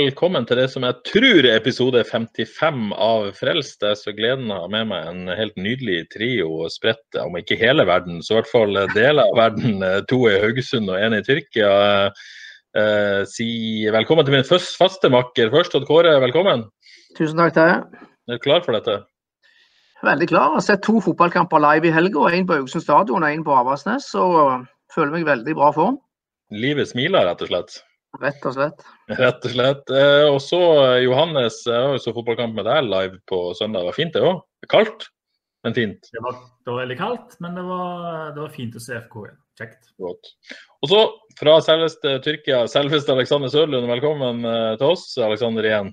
Velkommen til det som jeg tror er episode 55 av Frelst. Jeg så gleden av med meg en helt nydelig trio spredt, om ikke hele verden, så i hvert fall deler av verden. To i Haugesund og én i Tyrkia. Eh, si velkommen til min faste makker først. Odd Kåre, velkommen. Tusen takk til deg. Er du klar for dette? Veldig klar. Jeg har sett to fotballkamper live i helga. En på Haugesund stadion og en på Avaldsnes. Og føler meg veldig bra form. Livet smiler, rett og slett. Rett og slett. Rett og slett. Eh, og så Johannes, jeg så fotballkamp med deg live på søndag. Det var fint det òg. Kaldt, men fint. Det var, det var veldig kaldt, men det var, det var fint å se FK igjen. Kjekt. Godt. Og så fra selveste Tyrkia, selveste Alexander Sørlund, velkommen eh, til oss. Alexander igjen.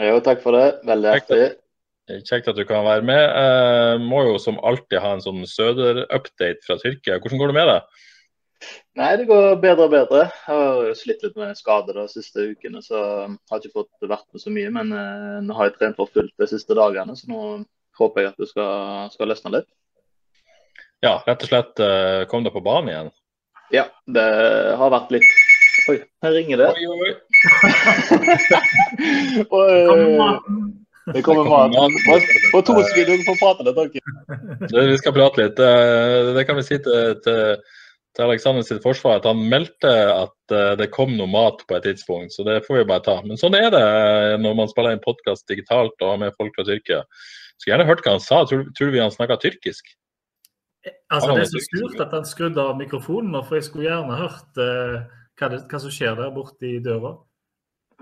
Jo, takk for det. Veldig artig. Kjekt at du kan være med. Eh, må jo som alltid ha en sånn Søder-update fra Tyrkia. Hvordan går det med deg? Nei, det går bedre og bedre. Jeg har jo slitt litt med skader de siste ukene, så jeg har ikke fått vært med så mye. Men eh, nå har jeg trent for fullt de siste dagene, så nå håper jeg at det skal, skal løsne litt. Ja, rett og slett eh, kom deg på banen igjen. Ja, det har vært litt Oi, her ringer det. Oi, oi, oi. Oi, det kommer mat. På, to sekunder du får prate litt. ok? Vi skal prate litt. Eh, Det kan vi si til, til, til Alexander sitt forsvar, at han meldte at eh, det kom noe mat på et tidspunkt. Så det får vi bare ta. Men sånn er det eh, når man spiller inn podkast digitalt og har med folk fra Tyrkia. Skulle gjerne hørt hva han sa. Tror, tror du vi han snakka tyrkisk? Altså, det er så surt at han skrudde av mikrofonen, nå, for jeg skulle gjerne hørt uh, hva, det, hva som skjer der borte i døra.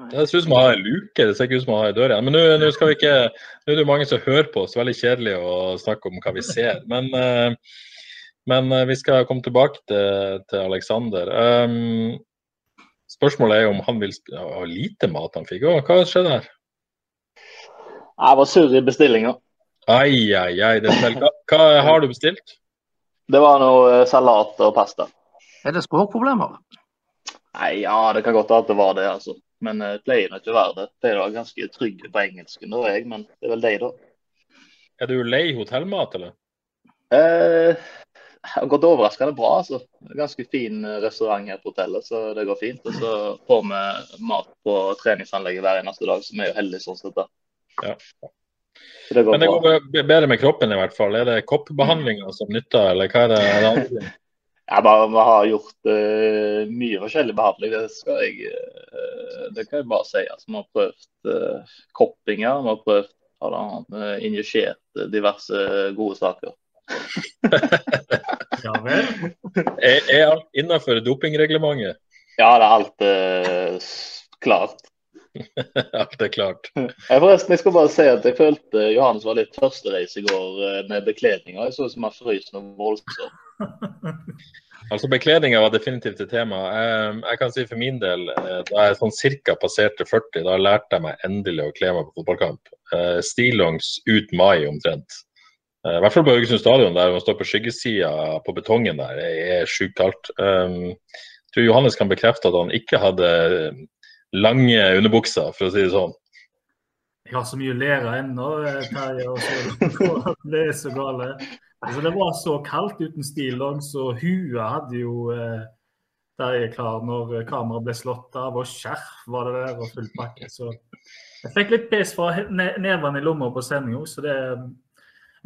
Det ser ut som å ha en luke, det ser ikke ut som å ha en dør igjen. Men nå, nå skal vi ikke, nå er det jo mange som hører på, oss, veldig kjedelig å snakke om hva vi ser. Men, eh, men eh, vi skal komme tilbake til, til Alexander. Um, spørsmålet er om han vil ha lite mat han fikk. Å, hva skjedde her? Jeg var sur i bestillinga. Ai, ai, ai. Det hva, hva har du bestilt? Det var noe eh, salat og pasta. Er det språkproblemer? Nei, ja, det kan godt være at det var det, altså. Men det pleier ikke å være det. Jeg pleier å være ganske trygg på engelsken, da, jeg, men det er vel deg, da. Er du lei hotellmat, eller? Eh, har gått overraskende bra, altså. Ganske fin eh, restaurant her på hotellet, så det går fint. Og så får vi mat på treningsanlegget hver eneste dag, så vi er jo heldige sånn sett. da. Ja. Så det Men det bra. går be- bedre med kroppen i hvert fall. Er det koppbehandlinga som nytter, eller hva er det? Er det andre? Jeg bare, vi har gjort uh, mye forskjellig behandling, det skal jeg uh, Det kan jeg bare si. Altså, vi har prøvd uh, koppinger, vi har prøvd har eh, diverse gode saker. Ja vel. Er, er alt innenfor dopingreglementet? Ja, det er alt eh, klart. Alt er klart. Jeg, forresten, jeg skal bare si at jeg følte Johannes var litt førstereis i går eh, med bekledninga. Jeg så ut som han frøs noe voldsomt. Altså Bekledninga var definitivt et tema. Jeg, Jeg kan si for min del, eh, da jeg sånn cirka passerte 40, da lærte jeg meg endelig å kle meg på fotballkamp. Eh, Stillongs ut mai omtrent. Eh, I hvert fall på Haugesund stadion, der man står på skyggesida på betongen der. Det er sjukt kaldt. Um, Jeg tror Johannes kan bekrefte at han ikke hadde lange underbukser, for å si det sånn. Jeg har så mye lære ennå, eh, Terje. og så- Det er så gale. Altså, det var så kaldt uten stillongs, og huet hadde jo eh, Terje klar når kameraet ble slått av, og skjerf var det der, og full pakke. Så jeg fikk litt pes fra nevene i lomma på sending òg, så det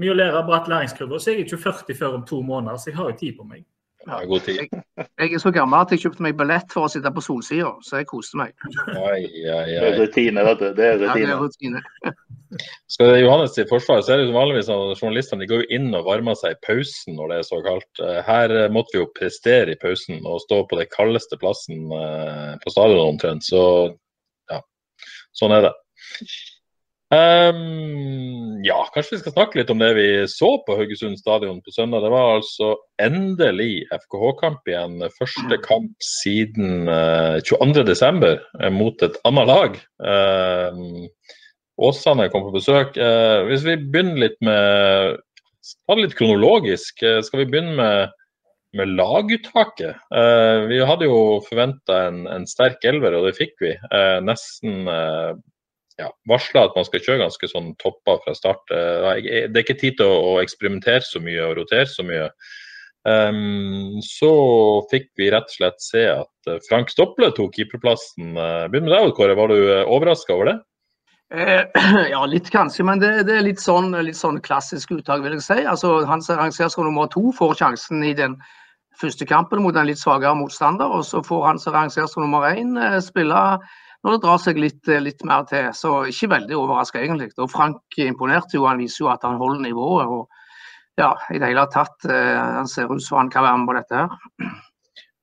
mye å lære. Bratt læringskurve. Så jeg er ikke 40 før om to måneder, så jeg har jo tid på meg. Ja, god tid. Jeg er så gammel at jeg kjøpte meg billett for å sitte på solsida, så jeg koste meg. Ai, ai, Det er rutine, vet du. Det er Ja, det rutine. er rutine. Skal det Johannes til forsvar, så er det jo vanligvis sånn at journalistene de går jo inn og varmer seg i pausen når det er så kaldt. Eh, Her eh, måtte vi jo prestere i pausen og stå på den kaldeste plassen eh, på stadion omtrent. Så ja, sånn er det. Um, ja, kanskje vi skal snakke litt om det vi så på Haugesund stadion på søndag. Det var altså endelig FKH-kamp igjen. Første kamp siden uh, 22.12. Uh, mot et annet lag. Uh, Åsane kom på besøk. Uh, hvis vi begynner litt med Ta det litt kronologisk. Skal vi begynne med, med laguttaket? Vi hadde jo forventa en, en, sterk elver, og det fikk vi. nesten ja, varsla at man skal kjøre ganske sånn topper fra start. Eh, det er ikke tid til å, eksperimentere så mye og rotere så mye. Um, så fikk vi rett og slett se at eh, Frank Stople tok keeperplassen. Eh, begynn med deg, Kåre. Var du overraska over det? ja, litt kanskje, men det, det er litt sånn, litt sånn, klassisk uttak, vil jeg si. Altså, han rangeres som nummer to, får sjansen i den første kampen mot en litt svakere motstander. Og så får han som rangeres som nummer én spille når det drar seg litt, eh, litt mer til. Så ikke veldig overraska, egentlig. Og Frank imponerte jo. Han viser jo at han holder nivået. og ja, i det hele tatt, eh, Han ser ut som han kan være med på dette her.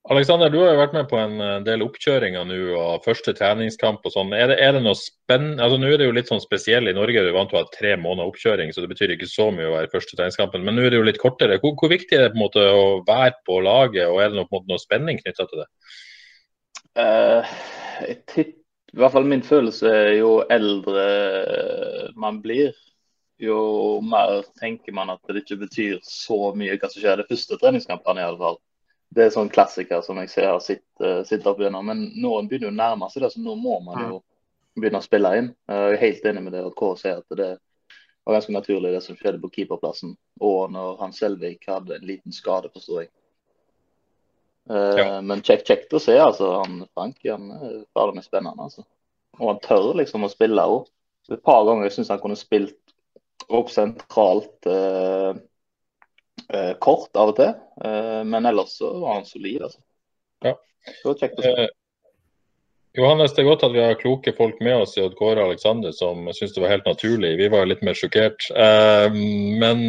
Alexander, du har jo vært med på en del oppkjøringer nå og første treningskamp og sånn. Er, er, det noe spennende altså Nå er det jo litt sånn spesiell i Norge, du er vant til å ha tre måneder oppkjøring, så det betyr ikke så mye å være første treningskampen. Men nå er det jo litt kortere. Hvor, hvor viktig er det på en måte å være på laget, og er det noe, på en måte, noe spenning knytta til det? Uh, jeg tipper i hvert fall min følelse er jo eldre man blir, jo mer tenker man at det ikke betyr så mye hva som skjer de første treningskampene. i alle fall. Det er sånn klassiker som jeg ser har sittet opp igjennom. Men noen begynner jo å nærme seg det, så nå må man jo begynne å spille inn. Jeg er helt enig med det at K sier at det var ganske naturlig det som skjedde på keeperplassen. Og når Hans Selvik hadde en liten skade, forstår jeg. Uh, ja. Men kjekt å se. altså, han Frank han er fader meg spennende. altså. Og han tør liksom å spille òg. Et par ganger syns han kunne spilt opp sentralt uh, uh, kort av og til. men ellers så var han solid, altså. Ja. Var kjekt å se. Johannes, det er godt at vi har kloke folk med oss i Odd Kåre Aleksander som syns det var helt naturlig. Vi var litt mer sjokkert. men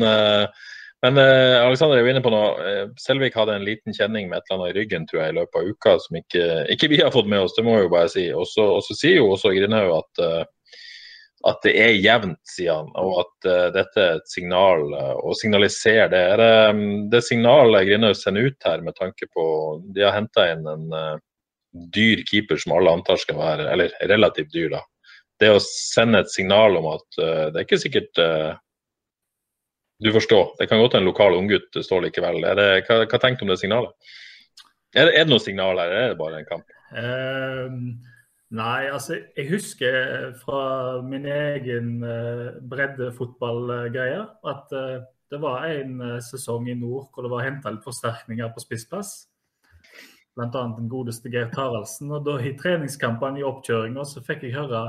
men eh, Alexander er jo inne på noe. Eh, Selvik hadde en liten kjenning med et eller annet i ryggen tror jeg, i løpet av uka som ikke, ikke vi har fått med oss, det må jeg jo bare si. Og så sier jo også Grindhaug at, uh, at det er jevnt, sier han. Og at uh, dette er et signal, uh, og signaliserer det. Er um, det signalet Grindhaug sender ut her med tanke på De har henta inn en dyr keeper som alle antar skal være, eller relativt dyr, da. Det å sende et signal om at det er ikke sikkert du forstår. Det kan godt en lokal unggutt står likevel. Det, hva, hva tenker du om det signalet? Er det, er det noe signal her, eller er det bare en kamp? Uh, nei, altså jeg husker fra min egen uh, breddefotballgreie at uh, det var en uh, sesong i nord hvor det var henta litt forsterkninger på spissplass. Bl.a. den godeste Geir Taraldsen. Og da i treningskampene i oppkjøringa så fikk jeg høre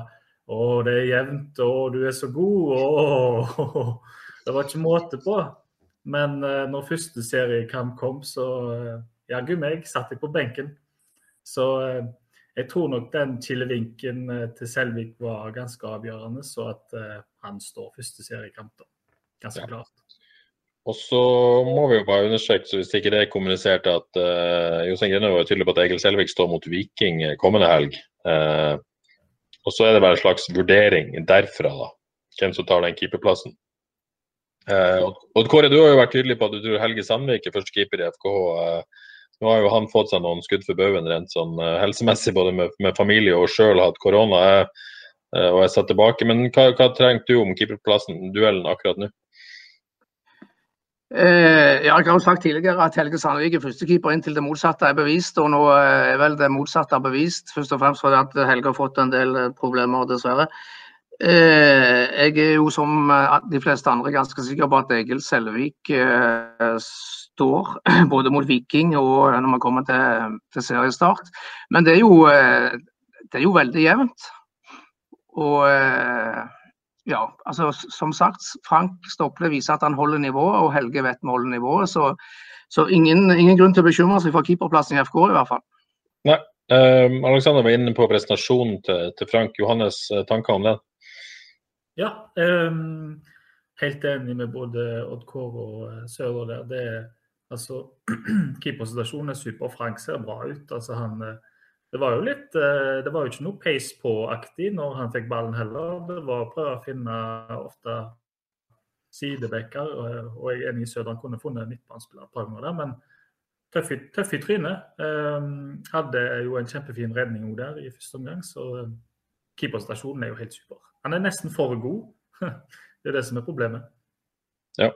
å, det er jevnt, å, du er så god, å, Det var ikke måte på. Men uh, når første seriekamp kom, så uh, jaggu meg satt jeg på benken. Så uh, jeg tror nok den kilevinken til Selvik var ganske avgjørende, så at han står første seriekamp. da. Ganske ja. klart. Og så må vi jo bare understreke, så hvis ikke det er kommunisert, at uh, Jostein Grine var tydelig på at Egil Selvik står mot Viking kommende helg. Uh, og så er det bare en slags vurdering derfra, da, hvem som tar den keeperplassen. Uh, og Kåre, du har jo vært tydelig på at du tror Helge Sandvik er førstekeeper i FKH. Eh, nå har jo han fått seg noen skudd for baugen rent sånn eh, helsemessig, både med, med familie og sjøl hatt korona. og er satt tilbake. Men hva, hva trengte du om keeperplassen, duellen akkurat nå? Eh, ja, jeg har jo sagt tidligere at Helge Sandvik er førstekeeper inntil det motsatte er bevist. Og nå er vel det motsatte er bevist, først og fremst fordi at Helge har fått en del problemer, dessverre. Eh, jeg er jo som eh, de fleste andre ganske sikker på at Egil Selvik eh, står både mot Viking og når man kommer til, til seriestart. Men det er, jo, det er jo veldig jevnt. Og ja, altså som sagt, Frank Stople viser at han holder nivået, og Helge vet vi holder nivået. Så, så ingen, ingen, grunn til å bekymre seg for keeperplassen i FK i hvert fall. Nei. Eh, Alexander var inne på presentasjonen til, til Frank. Johannes, tanker om den? Ja, um, helt enig med både Odd Kåre og eh, Sører der. Det er, altså, Keepersituasjonen er super. Frank ser bra ut. altså Han, eh, det var jo litt eh, Det var jo ikke noe pace på-aktig når han fikk ballen heller. Det var å prøve å finne ofte sidebacker, Og jeg er enig i Sødran kunne funnet midtbanespiller et par ganger der, men tøff i trynet. Um, hadde jo en kjempefin redning der i første omgang, så keeperstasjonen er jo helt super. Han er nesten for god. det er det som er problemet. Ja.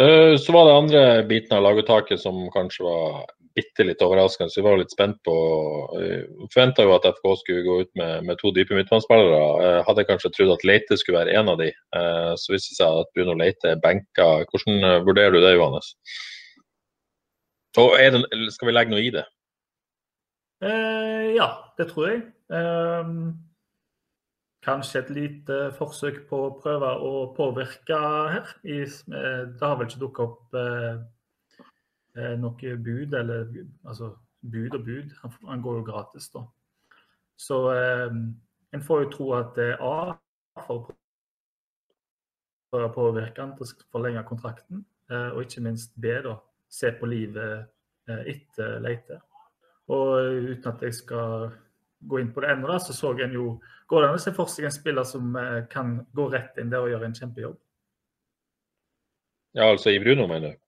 Eh, så var det andre biten av laguttaket som kanskje var bitte litt overraskende. Så vi var litt spent på uh, Forventa jo at FK skulle gå ut med, med to dype midtbanespillere. Uh, hadde kanskje trodd at Leite skulle være en av de. Så viste det seg at Bruno Leite er benka. Hvordan vurderer du det, Johannes? Og det, skal vi legge noe i det? ja, det tror jeg. Kanskje et lite forsøk på å prøve å påvirke her. Det har vel ikke dukket opp eh, noe bud, eller altså bud og bud. Han, går jo gratis, da. Så eh, en får jo tro at det er A for å påvirke han til å forlenge kontrakten, eh, og ikke minst B, da, se på livet eh, etter Leite. Og uten at jeg skal gå inn på det ennå, så så en jo Går det an å se for seg en spiller som eh, kan gå rett inn der og gjøre en kjempejobb? Ja, altså i Bruno, mener du?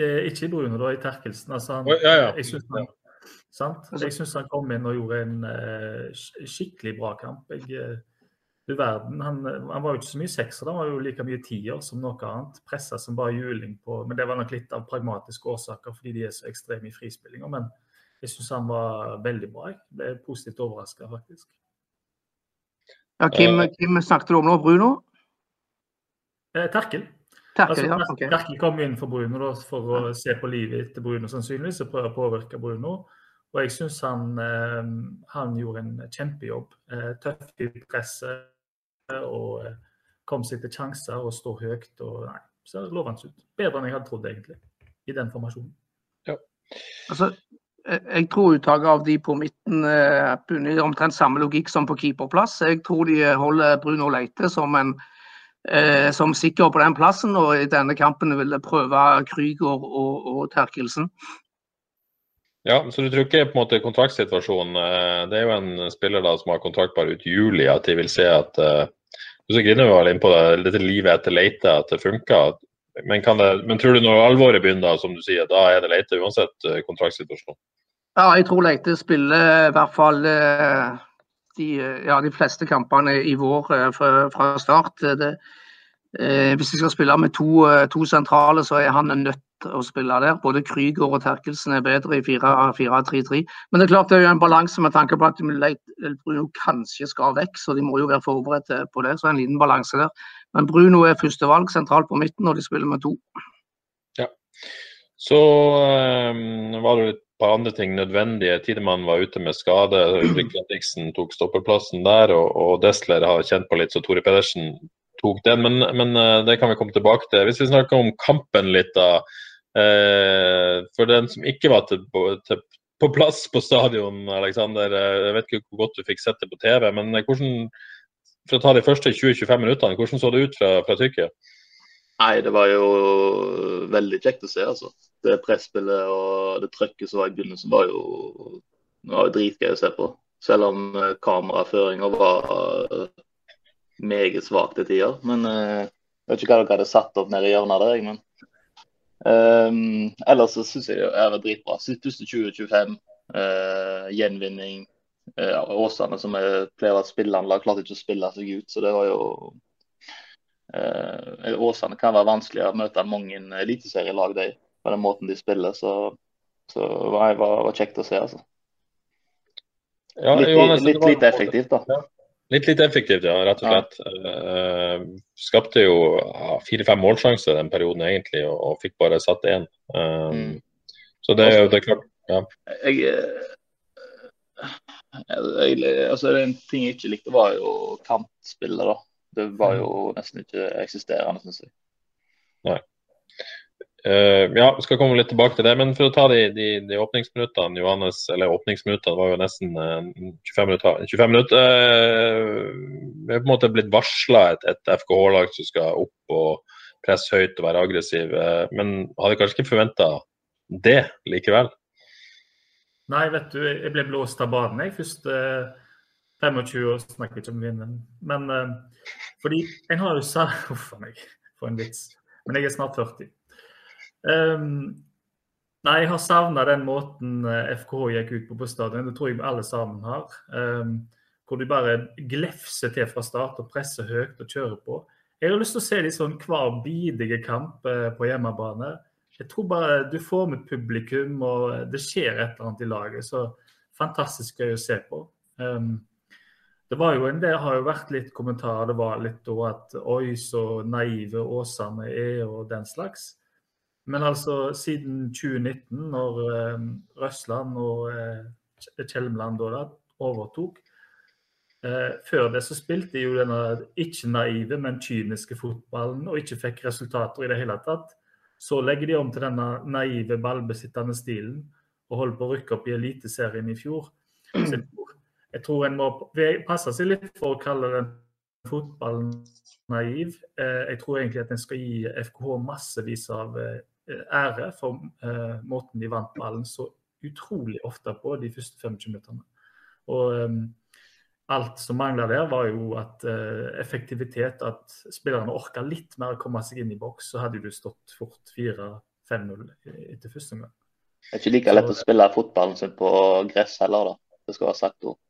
Eh, ikke i Bruno, da, i Terkelsen. Altså, han, ja, ja. Jeg syns han, altså- han, kom inn og gjorde en uh, skikkelig bra kamp. Jeg, uh, du verden, han, han, var jo ikke så mye sekser, han var jo like mye tier som noe annet. Pressa som bare juling på Men det var nok litt av pragmatiske årsaker, fordi de er så ekstreme i frispillinga. Men jeg syns han var veldig bra. Jeg ble positivt overraska, faktisk. Ja, Kim, Kim snakket du om nå? Bruno? Eh, Terkel. Terkel, altså, ja, okay. Terkel kom inn for Bruno da, for å se på livet til Bruno sannsynligvis og prøve å påvirke Bruno. Og jeg syns han, eh, han, gjorde en kjempejobb. Eh, tøff i presset og eh, kom seg til sjanser og står høyt. og nei, Ser lovende ut. Bedre enn jeg hadde trodd, egentlig, i den formasjonen. Ja. Altså, jeg tror uttaket av de på midten er bunner omtrent samme logikk som på keeperplass. Jeg tror de holder Bruno Leite som en eh, som sikker på den plassen. Og i denne kampen vil jeg prøve Krüger og, og Terkelsen. Ja, så du tror ikke på en måte kontraktsituasjonen eh, Det er jo en spiller da som har kontrakt bare ut juli, at de vil se at Du så griner var inn på det, dette livet etter Leite, at det funker. Men, det, men, tror du når alvoret begynner, som du sier, da er det Leite uansett kontraktsituasjon? Ja, jeg tror Leite spiller i hvert fall uh, de, ja, de fleste kampene i vår eh, fra, start. Det, eh, hvis de skal spille med to, eh, to, sentrale, så er han nødt til å spille der. Både Krüger og Terkelsen er bedre i 4-3-3. Men det er klart det er jo en balanse med tanke på at Bruno kanskje skal vekk, så de må jo være forberedt på det. Så en liten balanse der. Men Bruno er førstevalg sentralt på midten, og de spiller med to. Ja. Så um, var det litt par andre ting nødvendige. Tidemann var ute med skade. Ulrik Henriksen tok stoppeplassen der, og, og Desler har kjent på litt, så Tore Pedersen tok den. Men, men, eh, det kan vi komme tilbake til. Hvis vi snakker om kampen litt, da. Eh, for den som ikke var til, til, på plass på stadion, Alexander. Eh, jeg vet ikke hvor godt du fikk sett det på TV, men hvordan, for å ta de første 20-25 minuttene, hvordan så det ut fra, fra Tyrkia? Nei, det var jo veldig kjekt å se, altså. Det presspillet og det trøkket som var i begynnelsen, var jo, var jo dritgøy å se på. Selv om eh, kameraføringa var uh, meget svak til tider. Men uh, jeg vet ikke hva dere hadde satt opp nede i hjørnet der, men um, ellers så syns jeg det var dritbra. Første 2025, uh, gjenvinning. Uh, Åsane, som er å være spilleanlag, klarte ikke å spille seg ut, så det var jo Eh, Åsane kan være vanskelig å møte mange eliteserielag de, på den måten de spiller. Så, så det var, var, kjekt å se, altså. Ja, litt, Johannes, litt, litt, effektivt, da. Ja. Litt litt effektivt, ja, rett og slett. Ja. Uh, skapte jo fire-fem målsjanser den perioden egentlig, og, og fikk bare satt én. Uh, mm. Så det, er jo klart ja. Jeg, jeg, altså, En ting jeg ikke likte, var jo kantspillet. da. Det var jo mm. nesten ikke eksisterende, syns jeg. Nei. Uh, ja, vi skal komme litt tilbake til det. Men for å ta de, de, de åpningsminuttene, Johannes, eller åpningsminuttene var jo nesten uh, 25 minutter. 25 minutter uh, Vi er på en måte blitt varsla et, et FKH-lag som skal opp og presse høyt og være aggressiv. Uh, men hadde kanskje ikke forventa det likevel? Nei, vet du, jeg ble blåst av banen jeg første 25 år. Snakker ikke om vinden. Men uh, fordi en har jo sa Uff a meg, for en vits. Men jeg er snart 40. Um, nei, jeg har savna den måten FKH gikk ut på på stadion. Det tror jeg alle sammen har. Um, hvor de bare glefser til fra start og presser høyt og kjører på. Jeg har lyst til å se de sånn hver bidige kamp uh, på hjemmebane jeg tror bare du får med publikum, og det skjer et eller annet i laget. Så fantastisk gøy å se på. Um, det var jo en del, har jo vært litt kommentarer. Det var litt da at oi, så naive Åsane er og den slags. Men altså siden 2019, når eh, Røsland og eh, Kjelmeland da, overtok eh, Før det så spilte de jo denne ikke naive, men kyniske fotballen og ikke fikk resultater i det hele tatt. Så legger de om til denne naive, ballbesittende stilen og holder på å rykke opp i Eliteserien i fjor. Så jeg tror, en må passe seg litt for å kalle den fotballen naiv. Eh, jeg tror egentlig at en skal gi FKH massevis av eh, ære for eh, måten de vant ballen så utrolig ofte på de første 25 minuttene. Og alt som mangla der, var jo at effektivitet, at spillerne orka litt mer å komme seg inn i boks, så hadde du stått fort 4-5-0 etter første omgang. Det er ikke like lett å spille fotballen sin på gress heller, da. Det skal være sagt òg.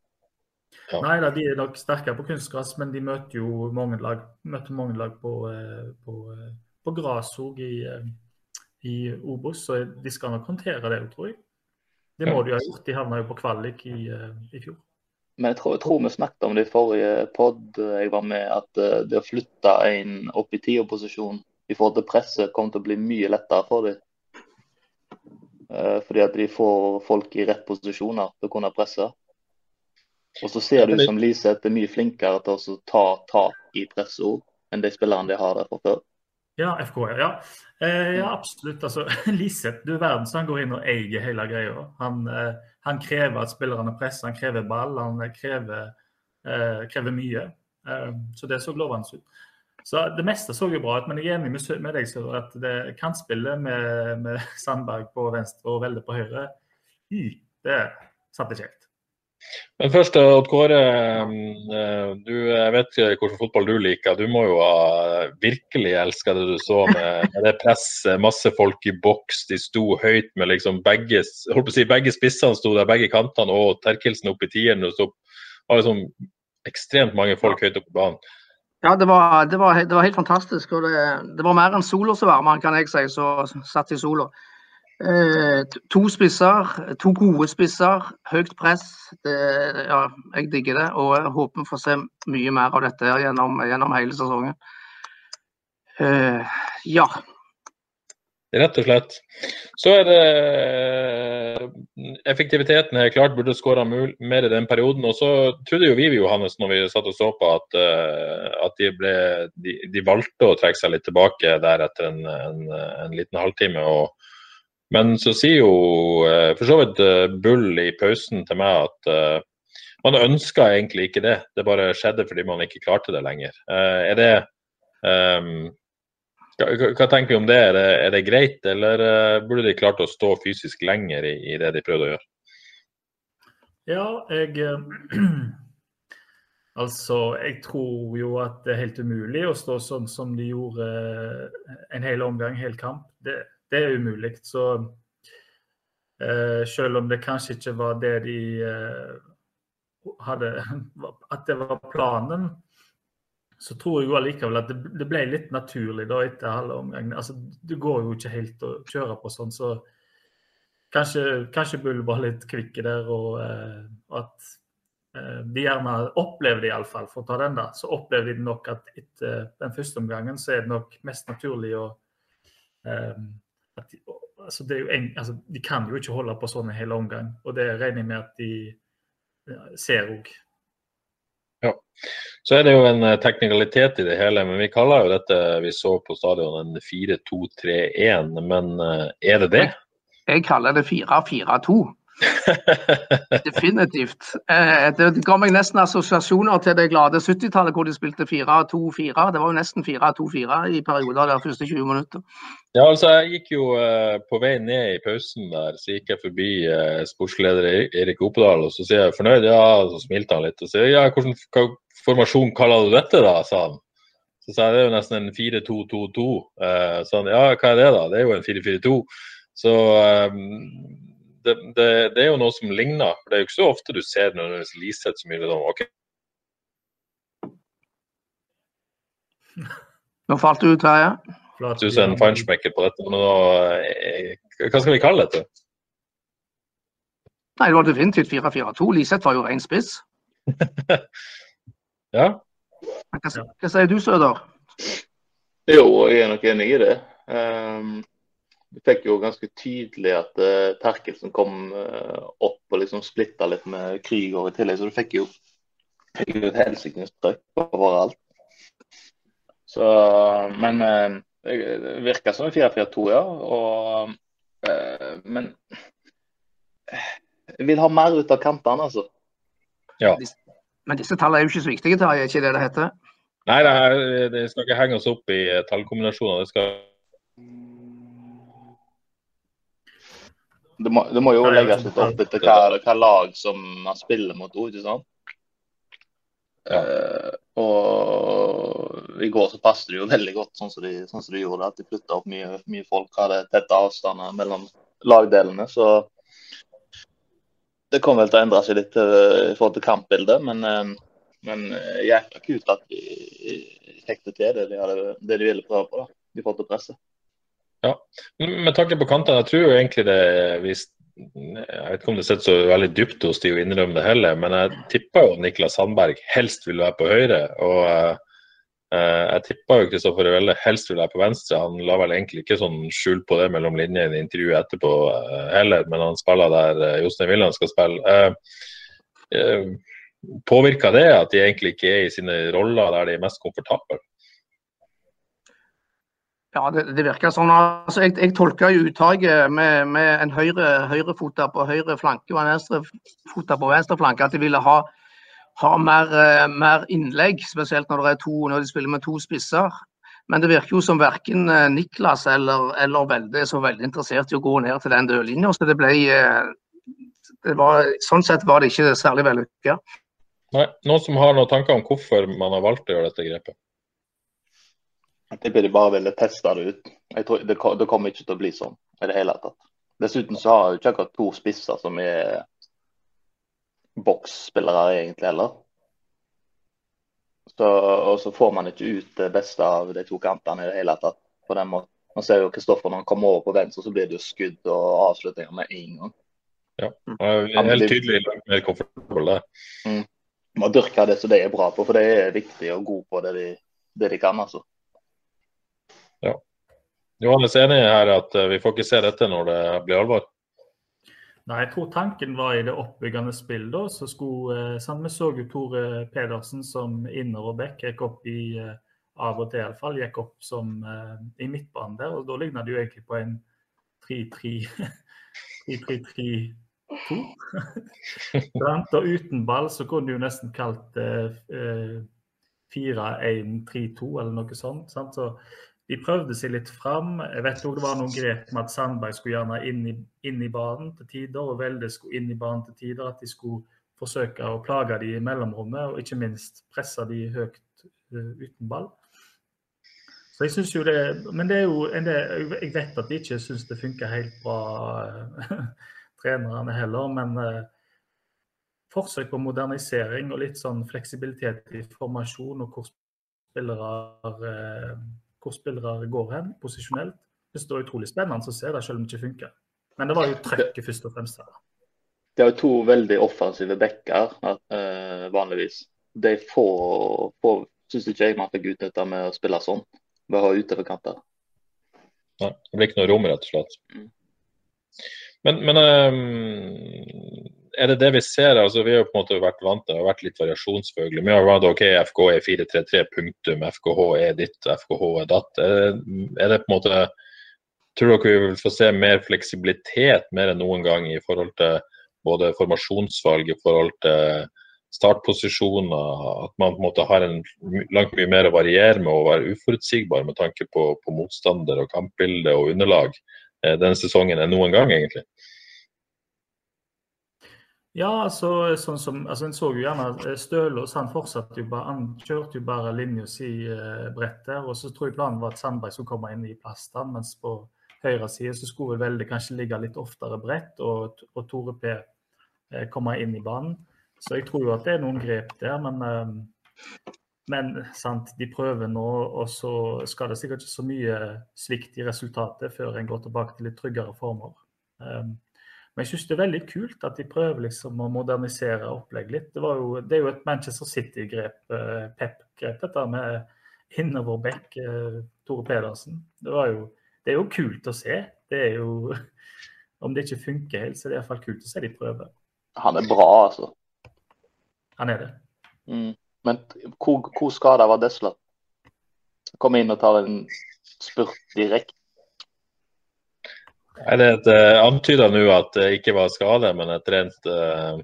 Ja. Nei da, de er nok sterkere på kunstgress, men de møter jo mange lag, møter mange lag på, eh, på, eh, på gress òg i, i, Obos, så de skal nok håndtere det, tror jeg. Det må de ha gjort. De havna jo på kvalik i, i fjor. Men jeg tror, jeg tror, vi snakket om det i forrige pod jeg var med, at det å flytte en opp i tierposisjon i forhold til presset kommer til å bli mye lettere for dem. Fordi at de får folk i rett posisjoner til å kunne presse. Og så ser du som Liseth er mye flinkere til å ta tak i pressord enn de spillerne de har der fra før. Ja, FK, ja. Eh, ja, absolutt. Altså, Liseth, du verden så han går inn og eier hele greia. Han, eh, han, krever at spillerne presser, han krever ball, han krever, eh, krever mye. Eh, så det så lovende ut. Så Det meste så jo bra ut, men jeg er enig med, med deg Sør, at det kantspillet med, med Sandberg på venstre og Velde på høyre, det satte kjekt. Men først, Odd Kåre. Eh, du, vet hvilken fotball du liker. Du må jo ha virkelig elska det du så med, det presset. Masse folk i boks. De sto høyt med liksom begge holdt på å si, begge spissene sto der, begge kantene og Terkelsen opp i tieren. Det var liksom ekstremt mange folk høyt oppe på banen. Ja, det var, det var, det var helt fantastisk. og det, det var mer enn varma, kan jeg si, som satt i sola. Eh, to spisser, to gode spisser, høyt press. Det, ja, jeg digger det. Og jeg håper vi får se mye mer av dette gjennom, gjennom hele sesongen. Uh, ja. Rett og slett. Så er det eh, Effektiviteten er klart burde skåra mer i den perioden. Og så trodde jo vi Johannes, når vi satt og så på, at, at de, ble, de, de, valgte å trekke seg litt tilbake der etter en, en, en liten halvtime. og men så sier jo eh, for så vidt eh, Bull i pausen til meg at uh, man ønska egentlig ikke det. Det bare skjedde fordi man ikke klarte det lenger. Er det um, hva, tenker vi om det? Er det, er det greit, eller burde de klart å stå fysisk lenger i, i, det de prøvde å gjøre? Ja, jeg Altså, jeg tror jo at det er helt umulig å stå sånn som de gjorde en hel omgang, hel kamp. Det, det er umulig. Så uh, selv om det kanskje ikke var det de uh, hadde At det var planen, så tror jeg jo allikevel at det, det, ble litt naturlig da etter halve omgangen. Altså, det går jo ikke helt å kjøre på sånn, så kanskje, kanskje Bull var litt kvikk der, og eh, at eh, de gjerne opplever det iallfall, for å ta den da, så opplever de nok at etter den første omgangen så er det nok mest naturlig å um, at de, altså en, altså de, kan jo ikke holde på sånn en hel omgang, og det regner jeg med at de ja, ser òg. Ja. Så er det jo en eh, teknikalitet i det hele, men vi kaller jo dette vi så på stadion en 4-2-3-1. Men eh, er det det? Jeg kaller det 4-4-2. Definitivt. Eh, det ga meg nesten assosiasjoner til det glade 70-tallet hvor de spilte 4-2-4. Det var jo nesten 4-2-4 i perioder de første 20 minutter. Ja, altså jeg gikk jo uh, på vei ned i pausen der, så gikk jeg forbi uh, sportsleder Erik Opedal, og så sier jeg fornøyd, ja, så smilte han litt. Og sier ja, hvilken formasjon kaller du dette da, sa han. Så sa jeg det er jo nesten en 4-2-2-2. Uh, så han ja, hva er det da? Det er jo en 4-4-2. Så um, det, det, det, er jo noe som ligner. for Det er jo ikke så ofte du ser nødvendigvis Liseth så mye. Sånn, ok. Nå falt du ut, Terje. Du ser en feinschmecker på dette. Nå, eh, hva skal vi kalle dette? Nei, Det var definitivt 4-4-2. Liseth var jo ren spiss. ja. Hva, hva, sier du, Søder? Jo, jeg er nok enig i det. Um, vi fikk jo ganske tydelig at uh, Terkelsen kom uh, opp og liksom splitta litt med Krüger i tillegg, så du fikk jo, fikk jo et helsikes trøkk overalt. Så, men uh, det virka som en 4-4-2, ja. Og, uh, men jeg vil ha mer ut av kantene, altså. Ja. Men disse tallene er jo ikke så viktige, Terje. Ikke det det heter? Nei, det, det skal ikke henge oss opp i tallkombinasjoner. Det skal det må, det må, jo legges litt opp etter hva, hva lag som man spiller mot òg, ikke sant? Uh, og i går så passet det jo veldig godt sånn som de, sånn som de gjorde. At de flytta opp mye, mye folk, hadde tette avstander mellom lagdelene. Så det kommer vel til å endre seg litt uh, i forhold til kampbildet. Men, uh, men jækla kult at de fikk det til, det de, hadde, det de ville prøve på. da, i forhold til presset. Ja, Med tanke på kantene, jeg tror jo egentlig det hvis jeg vet ikke om det sitter så veldig dypt hos de å innrømme det heller, men jeg tipper jo Niklas Sandberg helst vil være på høyre. Og eh, jeg tipper jo Kristoffer Revelle helst vil være på venstre. Han la vel egentlig ikke sånn skjul på det mellom linjene i intervjuet etterpå eh, heller, men han spiller der eh, Jostein Willand skal spille. Eh, påvirker det at de egentlig ikke er i sine roller der de er mest komfortable? Ja, det, det, virker sånn. Altså, jeg, jeg tolker jo uttaket med, med en høyre, høyrefota på høyre flanke og en venstrefota på venstre flanke, at de ville ha, ha mer, uh, mer, innlegg, spesielt når, to, når, de spiller med to spisser. Men det virker jo som verken uh, Niklas eller, eller Velde er så veldig interessert i å gå ned til den dørlinja. Så det ble uh, det var, Sånn sett var det ikke særlig vellykka. Noen som har noen tanker om hvorfor man har valgt å gjøre dette grepet? Jeg tipper de bare ville teste det ut. Jeg tror det, det, kommer ikke til å bli sånn i det hele tatt. Dessuten så har jeg ikke akkurat to spisser som er boksspillere egentlig heller. Så, og så får man ikke ut det beste av de to kantene i det hele tatt. på den måten. Man ser jo Kristoffer når han kommer over på venstre, så blir det jo skudd og avslutninger med en gang. Ja, helt tydelig mer komfortabel der. Mm. Må dyrke det som de er bra på, for de er viktige og gode på det de, det de kan. altså. Ja. Johannes er enig her at eh, vi får ikke se dette når det blir alvor? Nei, jeg tror tanken var i det oppbyggende spillet. da, så skulle, sånn, Vi så jo Tore Pedersen som inner og back gikk opp i eh, av og til iallfall, gikk opp som i midtbanen der. og Da ligna det jo egentlig på en 3-3-3-2. og uten ball så kunne du jo nesten kalt det eh, 4-1-3-2 eller noe sånt. Sant? Så de prøvde seg litt fram. Jeg vet også det var noen grep med at Sandberg skulle gjerne inn i, inn i banen til tider, og Velde skulle inn i banen til tider. At de skulle forsøke å plage de i mellomrommet, og ikke minst presse de høyt uh, uten ball. Så jeg synes jo det, Men det er jo en del, jeg vet at de ikke syns det funker helt bra, uh, trenerne heller. Men uh, forsøk på modernisering og litt sånn fleksibilitet i formasjon og hvor spillere hvor spillere går hen posisjonelt. Det står utrolig spennende å se det, selv om det ikke funker. Men det var jo trøkket først og fremst. her. Det er jo to veldig offensive backer uh, vanligvis. De får, får syns ikke jeg man fikk ut dette med å spille sånn, ved å ha utoverkanter. Nei, det blir ikke noe rom, rett og slett. Mm. Men, men um, er det det vi ser? altså Vi har på en måte vært vant til det har vært litt variasjonsfølgelig. Vi har vært OK, FK er 4-3-3, punktum. FKH er ditt, FKH er datt. Er det på en måte Tror dere vi vil få se mer fleksibilitet mer enn noen gang i forhold til både formasjonsvalg i forhold til startposisjoner. At man på en måte har en langt mye mer å variere med og være uforutsigbar med tanke på, på motstander og kampbilde og underlag eh, denne sesongen enn noen gang, egentlig. Ja, altså, sånn som, altså En så jo gjerne eh, Stølås han fortsatte jo bare, han kjørte jo bare linja si eh, bredt der. og Så tror jeg planen var at Sandberg skulle komme inn i plasten, mens på høyre side så skulle vel veldig kanskje ligge litt oftere bredt, og, og Tore P eh, komme inn i banen. Så jeg tror jo at det er noen grep der, men, eh, men sant, de prøver nå, og så skal det sikkert ikke så mye svikt i resultatet før en går tilbake til litt tryggere former. Um, men jeg syns det er veldig kult at de prøver liksom å modernisere opplegget litt. Det, jo, det, er jo et Manchester City-grep, uh, Pep-grep, dette med innoverback uh, Tore Pedersen. Det, jo, det, er jo kult å se. Det er jo Om det ikke funker helt, så er det iallfall kult å se de prøver. Han er bra, altså. Han er det. Mm. Men hvor, hvor skada var Desla? Komme inn og ta en spurt direkte er det et uh, antyda nå at det ikke var skade, men et rent uh,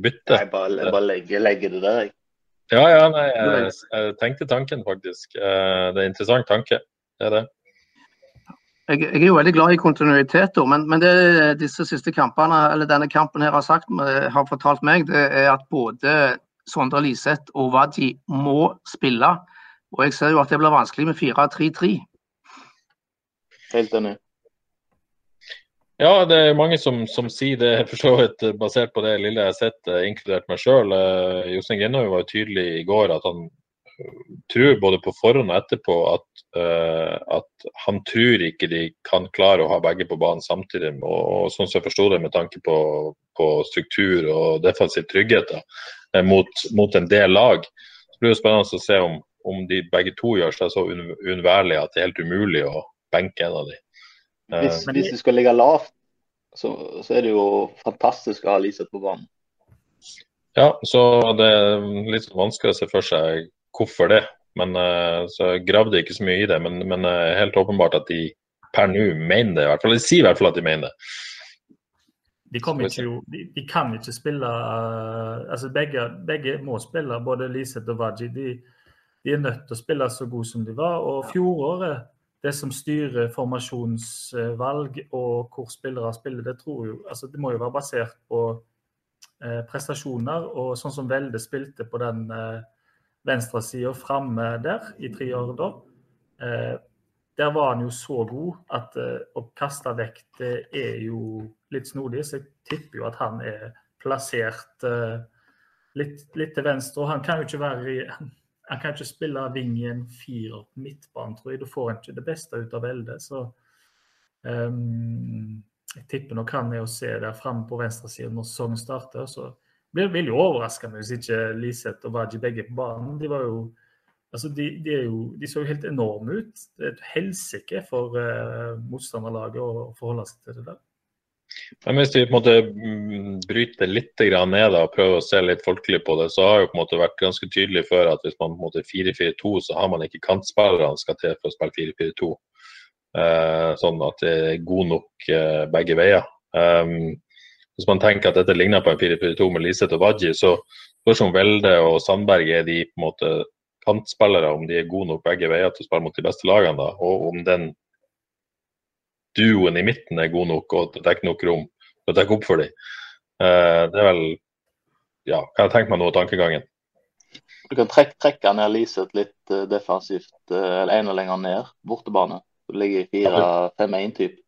bytte? Nei, bare, bare legger, legge, det der, jeg. Ja, ja, nei, jeg, jeg tenkte tanken, faktisk. Uh, det er en interessant tanke. Det er det. Jeg, jeg, er jo veldig glad i kontinuitet, men, men det disse siste kampene, eller denne kampen her har, sagt, har fortalt meg, det er at både Sondre Liseth og Wadji må spille. Og jeg ser jo at det blir vanskelig med 4-3-3. Helt enig. Ja, det er mange som, som sier det, for så vidt basert på det lille jeg har sett, eh, inkludert meg sjøl. Eh, Jostein Grinhaug var jo tydelig i går at han eh, tror både på forhånd og etterpå at, uh, at han tror ikke de kan klare å ha begge på banen samtidig. Og, og sånn som jeg forsto det med tanke på, på, struktur og defensiv trygghet da, mot, mot, en del lag, så blir det spennende å se om, om de begge to gjør seg så unnværlige at det er helt umulig å benke en av dem. Hvis, uh, hvis, du skal ligge lavt, så, så, er det jo fantastisk å ha Liseth på banen. Ja, så det er litt vanskelig å se for seg hvorfor det. Men uh, så jeg gravde ikke så mye i det. Men, men uh, helt åpenbart at de per nå mener det. I hvert fall, De sier i hvert fall at de mener det. De, ikke de, de, kan ikke spille altså begge, begge må spille, både Liseth og Waji. De, de, er nødt til å spille så gode som de var. Og fjoråret det som styrer formasjonsvalg og hvor spillere spiller, det, jo, altså det må jo være basert på eh, prestasjoner. Og sånn som Velde spilte på den eh, venstresida framme der i tre år da, eh, der var han jo så god at eh, å kaste vekk det er jo litt snodig. Så jeg tipper jo at han er plassert eh, litt, litt, til venstre. Og han kan jo ikke være i han kan ikke spille wing i en firer på midtbanen, tror jeg. Da får han ikke det beste ut av Elde. Så um, jeg tipper nok han er å se der framme på venstresiden når sesongen starter. Så blir det jo overraskende hvis ikke Liseth og Waji begge på banen. De var jo altså de, de, jo, de så jo helt enorme ut. Det er et helsike for uh, motstanderlaget å forholde seg til det der. Men hvis vi på en måte mm, bryter litt ned og prøver å se litt folkelig på det, så har jo på en måte vært ganske tydelig før at hvis man på en måte 4-4-2, så har man ikke kantspillerne skal til for å spille 4-4-2. Eh, sånn at det er god nok eh, begge veier. Um, hvis man tenker at dette ligner på en 4-4-2 med Liseth og Wadji, så spørs om Velde og Sandberg er de på en måte kantspillere, om de er gode nok begge veier til å spille mot de beste lagene. da, og om den duoen i midten er god nok og det er nok rom til å dekke opp for dem. Uh, det er vel Ja, kan jeg tenke meg noe av tankegangen. Du kan trekke, trekke ned Liseth litt uh, defensivt, uh, eller enda lenger ned, bortebane. Du ligger i 4-5-1-type.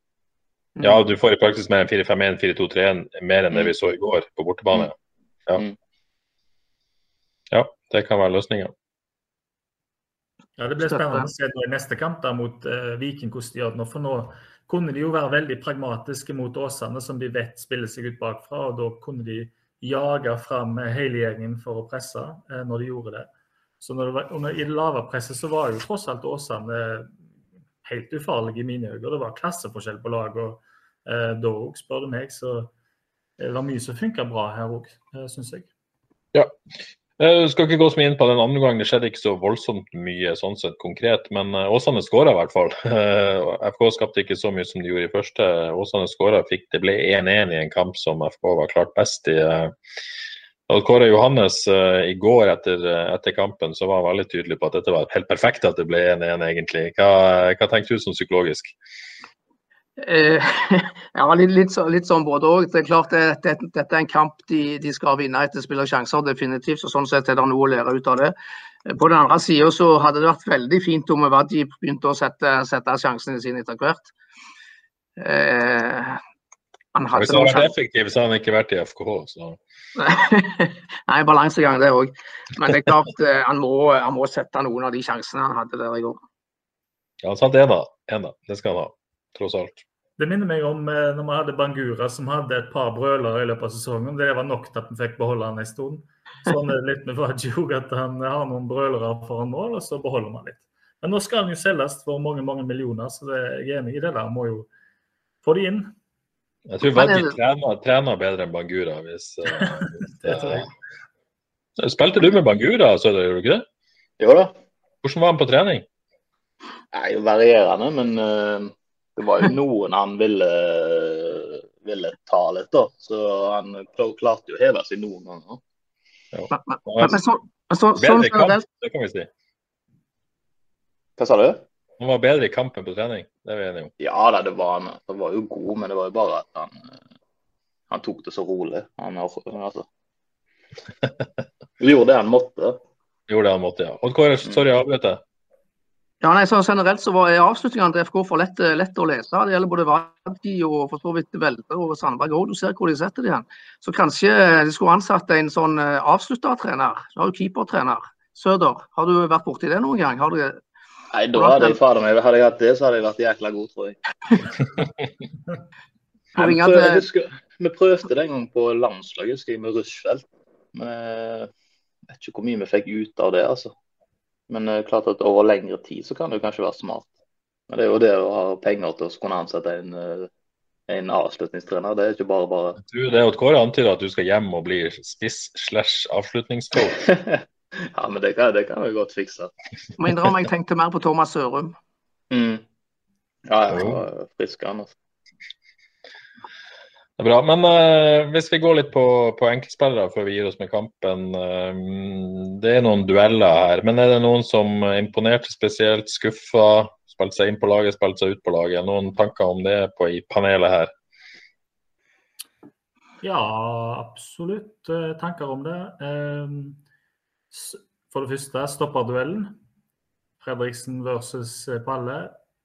Ja, du får i praksis mer enn 4-5-1, 4-2-3-1, mer enn det vi mm. så i går på bortebane. Mm. Ja, mm. ja det kan være løsninga. Ja, Det blir spennende å se i neste kamp da, mot uh, Viking hvordan de gjør det nå. For nå kunne de jo være veldig pragmatiske mot Åsane, som de vet spiller seg ut bakfra. og Da kunne de jage fram hele gjengen for å presse uh, når de gjorde det. Så det var, I det lave presset så var jo tross alt Åsane helt ufarlig i mine øyne. Det var klasseforskjell på lag og uh, da òg, spør du meg. Så det var mye som funka bra her òg, syns jeg. Ja. Jeg skal ikke gå så mye inn på den andre gangen, det skjedde ikke så voldsomt mye sånn sett konkret. Men eh, Åsane skåra i hvert fall. FK skapte ikke så mye som de gjorde i første. Åsane skåra, det ble 1-1 i en kamp som FK var klart best i. Og Kåre Johannes i går etter, etter, kampen så var han veldig tydelig på at dette var helt perfekt at det ble 1-1, egentlig. Hva, hva tenker du som psykologisk? Eh, ja, litt, litt, litt sånn både òg. Det er klart det, det, dette er en kamp de, de skal vinne etter spill og sjanser, definitivt. så Sånn sett er det noe å lære ut av det. Eh, på den andre sida så hadde det vært veldig fint om Wadji begynte å sette, sette sjansene sine etter hvert. Eh, han Hvis han hadde vært effektiv, så hadde han ikke vært i FKH. Så. Nei, balansegang det òg. Men det er klart eh, han må, han må, sette noen av de sjansene han hadde der i går. Ja, han det, da. En da. Det skal han ha tross alt. Det minner meg om eh, når vi hadde Bangura som hadde et par brølere i løpet av sesongen. Det var nok til at vi fikk beholde han en stund. Sånn er det litt med Vaji at han har noen brølere foran mål, og så beholder man litt. Men nå skal han jo selges for mange mange millioner, så det er jeg enig i det. der. Må jo få de inn. Jeg tror Vaji trener, trener, bedre enn Bangura. hvis, uh, hvis det, uh... Spilte du med Bangura, så gjorde du ikke det? Jo da. Hvordan var han på trening? Nei, Varierende, men uh det var jo noen han ville, ville ta litt, da. Så han klarte jo å heve seg noen ganger. Ja. Men, men, så, så, sånn kamp, det kan vi si. Hva sa du? Han var bedre i kampen på trening, det er vi enige om. Ja da, det var han. Han var jo god, men det var jo bare at han, han tok det så rolig. Han, altså. gjorde det han måtte. Gjorde det han måtte, ja. Og Kåre, sorry jeg avbrøt deg. Ja, nei, så Generelt så var avslutningene til FK for lett, lett, å lese. Det gjelder både Vardi og for så vidt Velde og Sandberg òg. Du ser hvor de setter de hen. Så kanskje de skulle ansatt en sånn eh, avsluttertrener. Du har jo keepertrener. Søder, har du vært borti det noen gang? Har du, nei, da hadde jeg fader meg, hadde jeg hatt det, så hadde jeg vært jækla god, tror jeg. jeg prøvde, husker, vi prøvde det en gang på landslaget, husker jeg, med Rushfeldt. Men jeg vet ikke hvor mye vi fikk ut av det, altså. Men det er klart at over lengre tid så kan det jo kanskje være smart. Men det er jo det å ha penger til å kunne ansette en, eh, en avslutningstrener. Det er ikke bare bare. Du, det er jo et Kåre antyder at du skal hjem og bli spiss slash avslutningscoach. ja, men det kan, det kan vi godt fikse. Må innrømme jeg tenkte mer på Thomas Sørum. Mm. Ja, jeg var frisk han. Det er bra. Men uh, hvis vi går litt på, på enkeltspillere før vi gir oss med kampen. Uh, det er noen dueller her. Men er det noen som imponerte spesielt, skuffa? Spilte seg inn på laget, spilte seg ut på laget. Noen tanker om det på, i panelet her? Ja, absolutt uh, tanker om det. for det første, stopperduellen. Fredriksen versus Palle.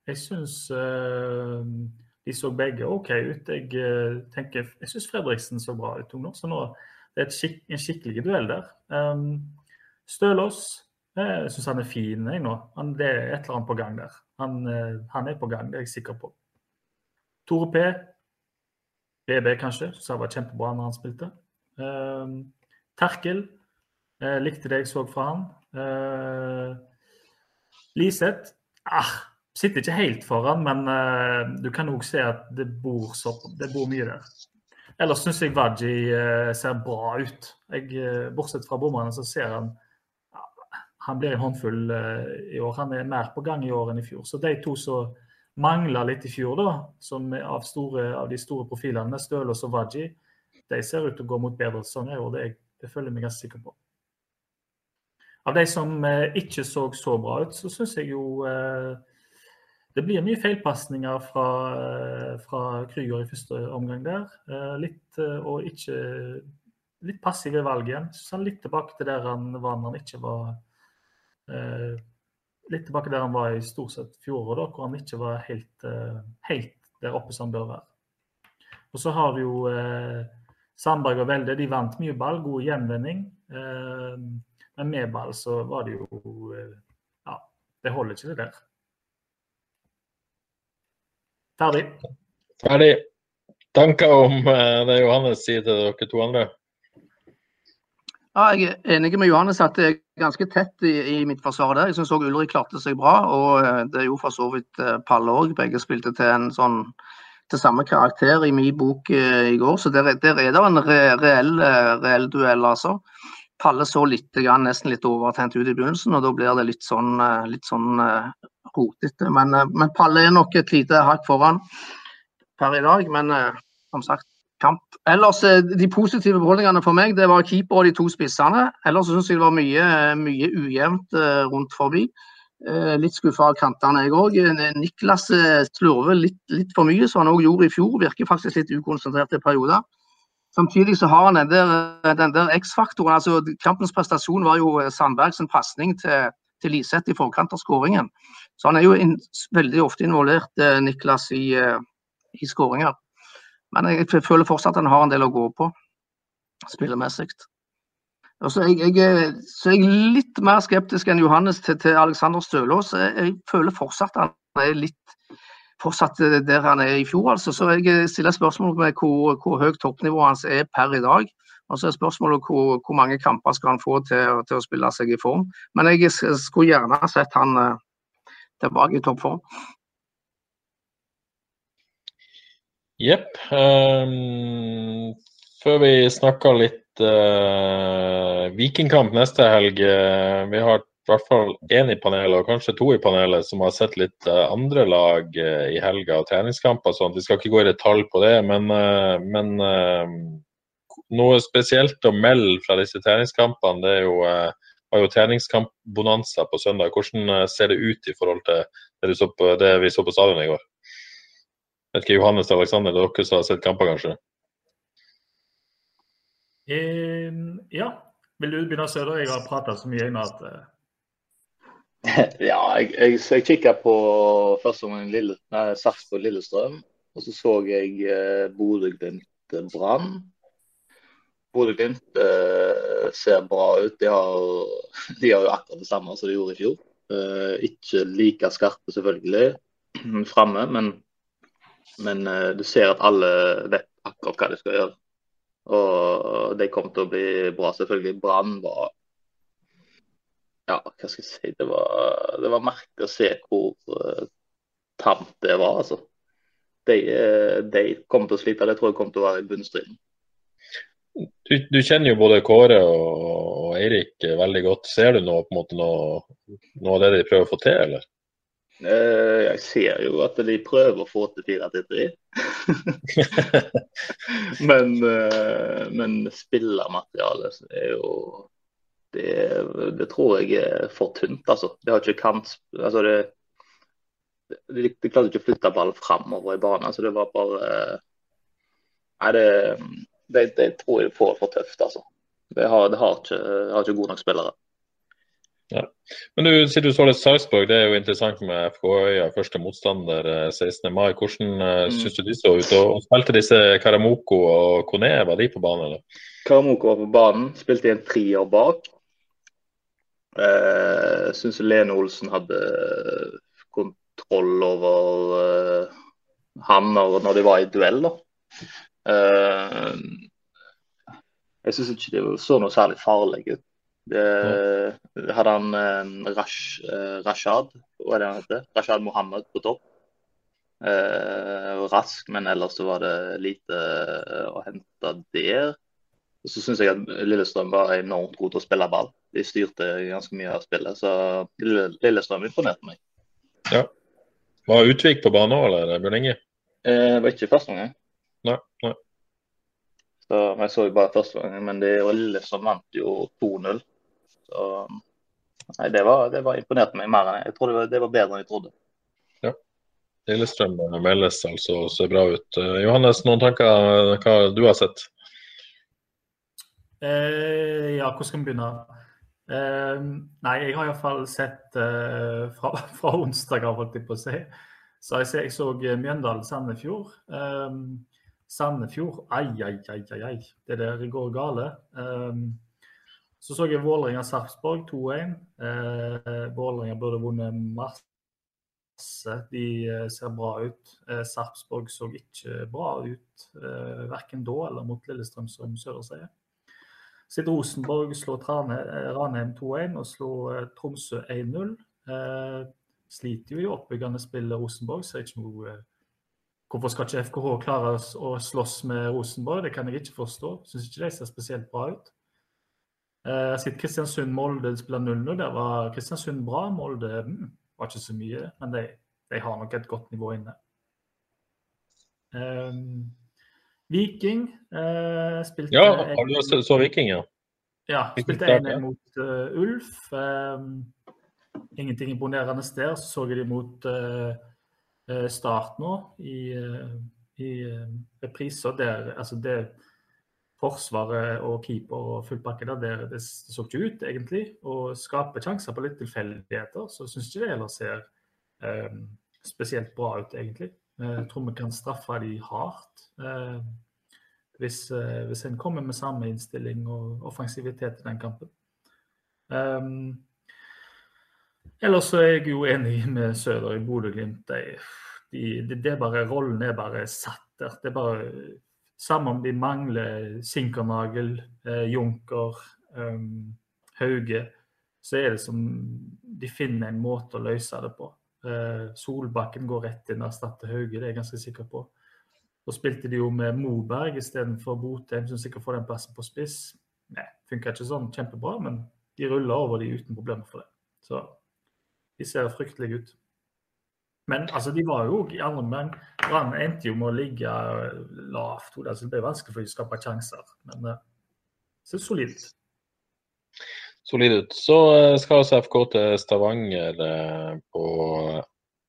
Jeg syns de så begge OK ut. Jeg uh, tenker, jeg syns Fredriksen så bra ut nå. Så nå det er skik en skikkelig duell der. Um, Stølås eh, jeg syns han er fin jeg nå. Han, det er et eller annet på gang der. Han, uh, han, er på gang, det er jeg sikker på. Tore P. BB kanskje, så han var kjempebra når han spilte. Um, Terkel. Jeg likte det jeg så fra han. Uh, Liseth. Ah, sitter ikke helt foran, men uh, du kan òg se at det bor, så, det bor mye der. Ellers syns jeg Waji uh, ser bra ut. Jeg, uh, bortsett fra bommene, så ser han Han blir en håndfull i år. Han er mer på gang i år enn i fjor. Så de to som mangla litt i fjor, da, som av, store, av de store profilene, Stølås og Waji, de ser ut til å gå mot bedre sesonger i år. Det, det føler jeg meg ganske sikker på. Av de som ikke så så bra ut, så syns jeg jo det blir mye feilpasninger fra, fra Krüger i første omgang der. Eh, litt, eh, og ikke, litt passive valg igjen. Så litt tilbake til der han var når han ikke var eh, Litt tilbake der han var i stort sett fjoråret, hvor han ikke var helt, helt, der oppe som han bør være. Og så har vi jo Sandberg og Velde, de vant mye ball, god gjenvinning. men med ball så var det jo Ja, det holder ikke det der. Ferdig. Ferdig. Tanker om eh, det Johannes sier til dere to andre? Ja, jeg er enig med Johannes at det er ganske tett i, i mitt forsvar der. Jeg syns òg Ulrik klarte seg bra. Og eh, det er jo for så vidt eh, Palle òg. Begge spilte til en sånn til samme karakter i min bok i går. Så der, der er det en reell, reell duell, altså. Palle så litt, nesten litt overtent ut i begynnelsen, og da blir det litt sånn, litt sånn rotete. Men, men, Palle er nok et lite hakk foran per i dag. Men som sagt, kamp. Ellers, De positive beholdningene for meg det var keeper og de to spissene. Ellers syns jeg det var mye, mye ujevnt rundt forbi. Litt skuffa av kantene, jeg òg. Niklas slurver litt, litt, for mye, som han òg gjorde i fjor. Virker faktisk litt ukonsentrert i perioder. Samtidig så har han den der, der X-faktoren. altså Kampens prestasjon var jo Sandbergs pasning til, til Liseth i forkant av skåringen. Så han er jo in, veldig ofte involvert, eh, Niklas, i, eh, i skåringer. Men jeg, jeg, føler fortsatt at han har en del å gå på spillemessig. Så jeg, jeg, så er litt mer skeptisk enn Johannes til, til Alexander Stølås. Jeg, jeg føler fortsatt at han er litt fortsatt eh, der han er i fjor. altså. Så jeg eh, stiller spørsmål med hvor, hvor høyt toppnivået hans er per i dag. Og så er spørsmålet hvor, hvor mange kamper skal han få til, til, å spille seg i form. Men jeg skulle gjerne sett han uh, tilbake i toppform. Jepp. Um, før vi snakker litt uh, Vikingkamp neste helg. Uh, vi har i hvert fall én i panelet, og kanskje to i panelet, som har sett litt uh, andre lag uh, i helga og treningskamper. sånn. Vi skal ikke gå i detalj på det, men, uh, men noe spesielt å melde fra disse treningskampene, det er jo, var jo treningskampbonanza på søndag. Hvordan ser det ut i forhold til det, på, det vi så på stadion i går? Vet ikke, Johannes og Aleksander, dere som har sett kamper, kanskje? Um, ja. Vil du begynne, Søder? Jeg har prata så mye nå at Ja, jeg, jeg, jeg kikka på første omgang Lille, Sarpsborg-Lillestrøm. Og så så jeg eh, Bodø-Glimt-Brann. Bodø-Glimt eh, ser bra ut. De har, de har, jo akkurat det samme som de gjorde i fjor. Eh, ikke like skarpe, selvfølgelig, framme, men, men eh, du ser at alle vet akkurat hva de skal gjøre. Og de kommer til å bli bra, selvfølgelig. Brann var ja, hva skal jeg si, det var, det var merkelig å se hvor uh, tamt det var. altså. De, uh, de kommer til å slite. Det tror jeg kommer til å være i bunnstriden. Du, du, kjenner jo både Kåre og, og Eirik veldig godt. Ser du noe, på en måte, noe, noe av det de prøver å få til, eller? Uh, jeg ser jo at de prøver å få til 4 til 3. men, uh, men spillermaterialet er jo det, det, tror jeg er for tynt. altså. Det har ikke kant... Altså det, de, de klarte ikke å flytte ballen framover i banen. så Det var bare Nei, det, det, det tror jeg er for, tøft, altså. Det har, det har, ikke, har ikke gode nok spillere. Ja. Men du sier du så litt Sarpsborg, det er jo interessant med FK Øya, første motstander 16. Eh, mai. Hvordan uh, mm. syns du de så ut? Og spilte disse Karamoko og Kone, var de på banen? eller? Karamoko var på banen, spilte i en trier bak. Jeg uh, syns Lene Olsen hadde kontroll over uh, han når, de var i duell. da. Uh, jeg syns ikke det så noe særlig farlig ut. Det, hadde han Rash, Rashad, hva er det han heter? Rashad Mohammed på topp. rask, men ellers så var det lite å hente der. Og så syns jeg at Lillestrøm var enormt god til å spille ball. De styrte ganske mye av spillet, så Lillestrøm imponerte meg. Ja. Var Utvik på banen eller Bjørn Inge? Det var ikke første omgang. Nei, nei. Så Jeg så jo bare første gang, men det, var Lillestrøm vant jo 2-0. Så nei, det var, det var imponerte meg mer enn jeg. jeg trodde det var, det var bedre enn jeg trodde. Ja. Lillestrøm meldes altså ser bra ut. Uh, Johannes, noen tanker hva du har sett? Eh, ja, hvor skal vi begynne? Eh, nei, jeg har iallfall sett eh, fra, fra onsdag, holdt jeg på å si. Så jeg, jeg så Mjøndalen-Sandefjord. Sandefjord, ai, ai, ai, ai. Det der går gale. Så så jeg Vålerenga-Sarpsborg 2-1. Eh, Vålerenga burde vunnet masse. De ser bra ut. Sarpsborg så ikke bra ut eh, verken da eller mot Lillestrøm, som Søder sier. Siden Rosenborg slår eh, Ranheim 2-1 og slår eh, Tromsø 1-0. Eh, sliter jo i oppbyggende spill Rosenborg, så ikke noe eh, Hvorfor skal ikke FKH klare å slåss med Rosenborg? Det kan jeg ikke forstå. Syns ikke de ser spesielt bra ut. Eh, sett Kristiansund-Molde spille 0-0. Der var Kristiansund bra. Molde mm, var ikke så mye, men de, de har nok et godt nivå inne. Um, Viking eh, spilte Ja, har du så, så Viking, ja? Ja, spilte 1-1 mot uh, Ulf. Um, ingenting imponerende der. Så så jeg de mot uh, Start nå i, i repriser. Der, altså det forsvaret og keeper og fullpakke der, det, det, så ikke ut, egentlig. Og skaper sjanser på litt tilfeldigheter, så syns ikke det heller ser eh, spesielt bra ut, egentlig. Eh, jeg tror vi kan straffe de hardt. Eh, hvis, eh, hvis en kommer med samme innstilling og offensivitet i den kampen. Um, ellers er jeg jo enig med Søder i Bodø-Glimt. De, de, de, rollen er bare satt der. Det er bare samme om de mangler Sinkernagel, eh, Junker, um, Hauge, så er det som de finner en måte å løse det på. Eh, Solbakken går rett inn og erstatter Hauge, det er jeg ganske sikker på. Så spilte de jo med Moberg istedenfor Botheim, som sikkert får den plassen på spiss. Nei, funka ikke sånn kjempebra, men de ruller over de uten problemer for det. Så de ser fryktelige ut. Men altså, de var jo i andre omgang Brann endte jo med å ligge lavt. Altså, det ble vanskelig for dem å skape sjanser. Men det ser solid ut. Solid ut. Så eh, skal altså FK til Stavanger eh, på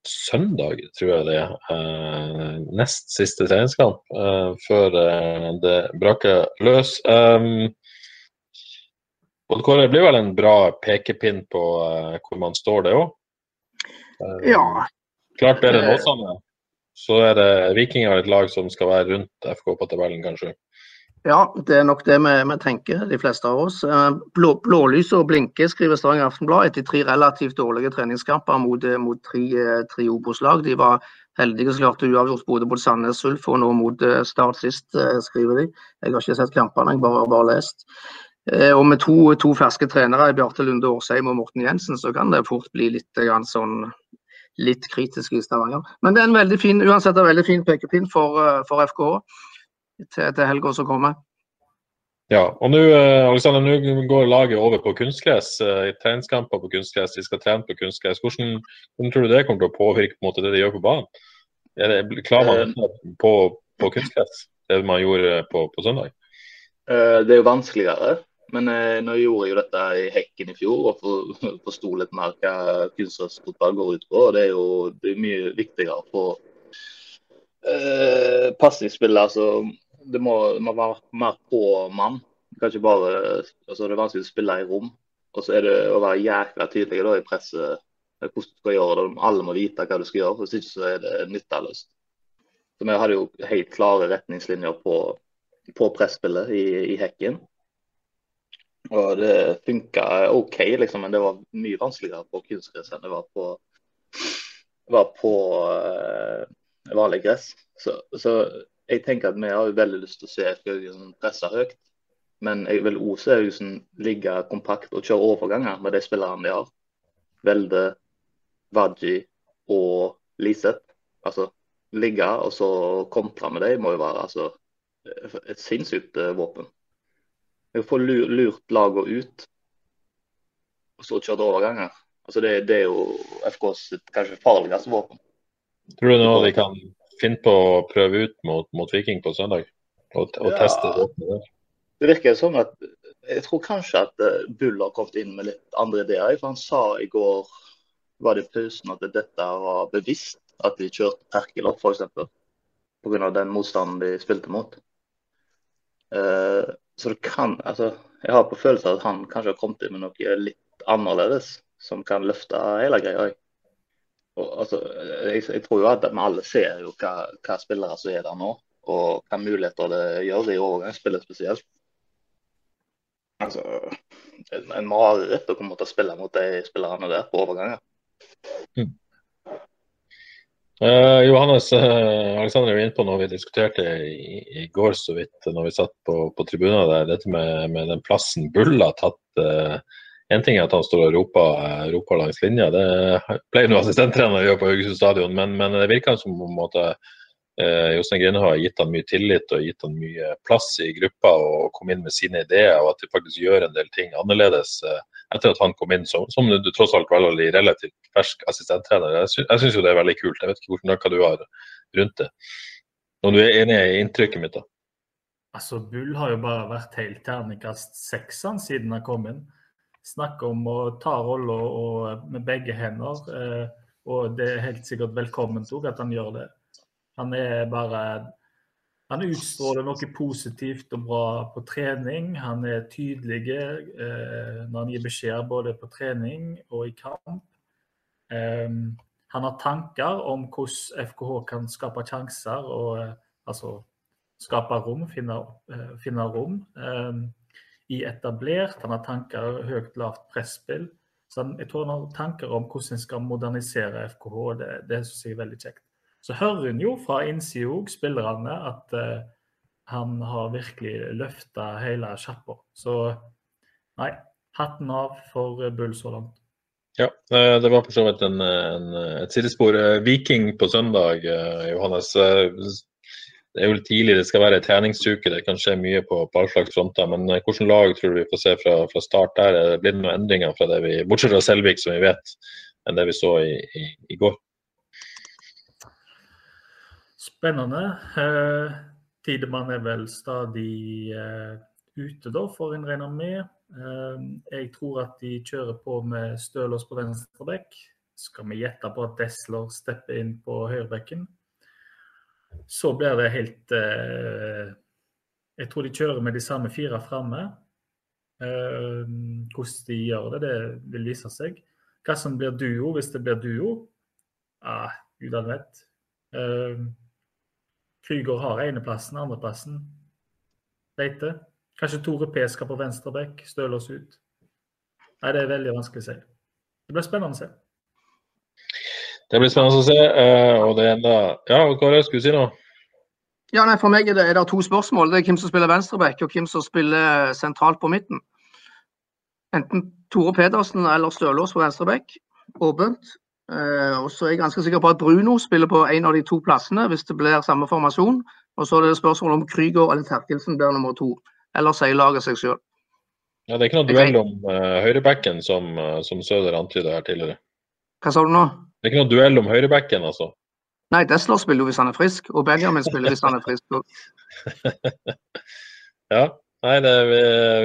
søndag, tror jeg det er. Eh, nest siste treningskamp før det braker løs. Det blir vel en bra pekepinn på hvor man står, det òg? Ja, Klart bedre enn Åsane. Så er det Vikinger et lag som skal være rundt FK på tabellen, kanskje. Ja, det er nok det vi, vi tenker, de fleste av oss. Eh, blå, og blinke, skriver Stavanger Aftenblad, etter tre relativt dårlige treningskamper mot, eh, mot tre, eh, tre Obos-lag. De var heldige som klarte uavgjort både mot Sandnes Ulf og nå mot Start sist, skriver de. Jeg har ikke sett kampene, jeg bare bare lest. Og med to, to ferske trenere, Bjarte Lunde Årsheim og Morten Jensen, så kan det fort bli litt sånn litt kritisk i Stavanger. Men det er en veldig fin, uansett en veldig fin pekepinn for, for FKH til, til helga som kommer. Ja, og nå Alexander, nå går laget over på kunstgress. i treningskamper på kunstgress, de skal trene på kunstgress. Hvordan, hvordan, tror du det kommer til å påvirke på måte, det de gjør på banen? Er det, klarer man dette på, på kunstgress, det man gjorde på, på søndag? det er jo vanskeligere. Men eh, nå gjorde jeg jo dette i hekken i fjor og forsto litt mer hva kunstgressfotball går ut på. og Det er jo det er mye viktigere for eh, som Altså, det må, må, være mer på mann. Det, bare, altså, det er vanskelig å spille i rom. Og så er det å være jækla tydelig da, i presset hvordan du skal gjøre det. Alle må vite hva du skal gjøre, hvis ikke så er det nytteløst. Så Vi hadde jo helt klare retningslinjer på, på presspillet i, i hekken. Og det funka OK, liksom, men det var mye vanskeligere på kunstgress enn det var på, var på uh, vanlig gress. Så, så, jeg tenker at vi har veldig lyst til å se Haugesund presse høyt. Men jeg vil òg se Haugesund ligge kompakt og kjøre overganger med de spillerne de har. Velde, Vaji og Liseth. Altså ligge og så kontre med dem må jo være altså, et sinnssykt uh, våpen. Jeg får lurt lagene ut, og så kjørt overganger. Altså det, det, er jo FKs kanskje farligste våpen. Tror du nå vi kan finne på å prøve ut mot, mot Viking på søndag? Og, og ja, teste det? Det virker som at Jeg tror kanskje at eh, Bull har kommet inn med litt andre ideer. For han sa i går var det i pausen at dette var bevisst at de kjørte Perkel opp, f.eks. Pga. den motstanden de spilte mot. Uh, så det kan altså, Jeg har på følelsen at han kanskje har kommet inn med noe litt annerledes som kan løfte hele greia. Altså, jeg, jeg, tror jo at vi alle ser jo hva, hva spillere som er der nå, og hva muligheter det gjør i overgangsspillet spesielt. Altså, en, en mareritt å komme til å spille mot de spillerne der på overganger. Mm. Uh, Johannes uh, Alexander er inne på noe vi diskuterte i, i, går så vidt når vi satt på, på tribunen der. Dette med, med, den plassen Bull har tatt. Uh, en ting er at han står og roper, roper langs linja, det pleier nå assistenttrener å gjøre på Haugesund stadion, men, men, det virker som om måte, eh, Jostein Grine har gitt han mye tillit og gitt han mye plass i gruppa og kom inn med sine ideer, og at de faktisk gjør en del ting annerledes eh, etter at han kom inn som, som du tross alt veldig relativt fersk assistenttrener. Jeg syns jo det er veldig kult. Jeg vet ikke hvordan hva du har rundt det. Om du er enig i inntrykket mitt, da? Altså, Bull har jo bare vært helt terningkast seks siden han kom inn. Snakker om å ta rolla med begge hender. Eh, og det er helt sikkert velkomment òg at han gjør det. Han er bare Han utstråler noe positivt og bra på trening. Han er tydelig eh, når han gir beskjed både på trening og i kamp. Eh, han har tanker om hvordan FKH kan skape sjanser og altså skape rom, finne, finne rom. I etablert. Han har tanker høyt, lavt presspill. Så jeg tror han har tanker om hvordan en skal modernisere FKH. Det, det syns jeg er veldig kjekt. Så hører en jo fra innsida òg, spillerne, at uh, han har virkelig løfta hele sjappa. Så nei, hatten av for Bull så langt. Ja, eh, det var for så vidt en, en, et sidespor. Eh, Viking på søndag, Johannes. Det er jo tidlig, det skal være treningsuke, det kan skje mye på, på all slags fronter. Men hvilket lag tror du vi får se fra, fra start der? Er det blitt noen endringer fra det vi, bortsett fra Selvik, som vi vet, enn det vi så i, i, i går? Spennende. Eh, Tidemann er vel stadig eh, ute, da, får en regne med. Eh, jeg tror at de kjører på med Stølås på venstre bekk. Skal vi gjette på at Desler stepper inn på høyrebekken? Så blir det helt eh, Jeg tror de kjører med de samme fire framme. Eh, hvordan de gjør det, det vil vise seg. Hva som blir duo, hvis det blir duo, ah, gudene vet. Eh, Krüger har eneplassen, andreplassen. Leite. Kanskje Tore P skal på venstre bekk, støle oss ut. Nei, det er veldig vanskelig å si. Det blir spennende å se. Det blir spennende å se. Eh, og det enda Ja, Kåre, skulle du si noe? Ja, nei, For meg er det, er det to spørsmål. Det er hvem som spiller venstreback, og hvem som spiller sentralt på midten. Enten Tore Pedersen eller Stølås på venstreback. Åpent. Uh, og så er jeg ganske sikker på at Bruno spiller på en av de to plassene hvis det blir samme formasjon. Og så er det spørsmål om Krüger eller Terkelsen blir nummer to. Eller sier laget seg selv. Ja, Det er ikke noe duell om uh, høyrebacken som, uh, som Søder antyda her tidligere? Hva sa du nå? Det er ikke noen duell om høyrebacken, altså? Nei, Desler spiller jo hvis han er frisk, og Benjamin spiller hvis han er frisk. ja, Nei, det, vi,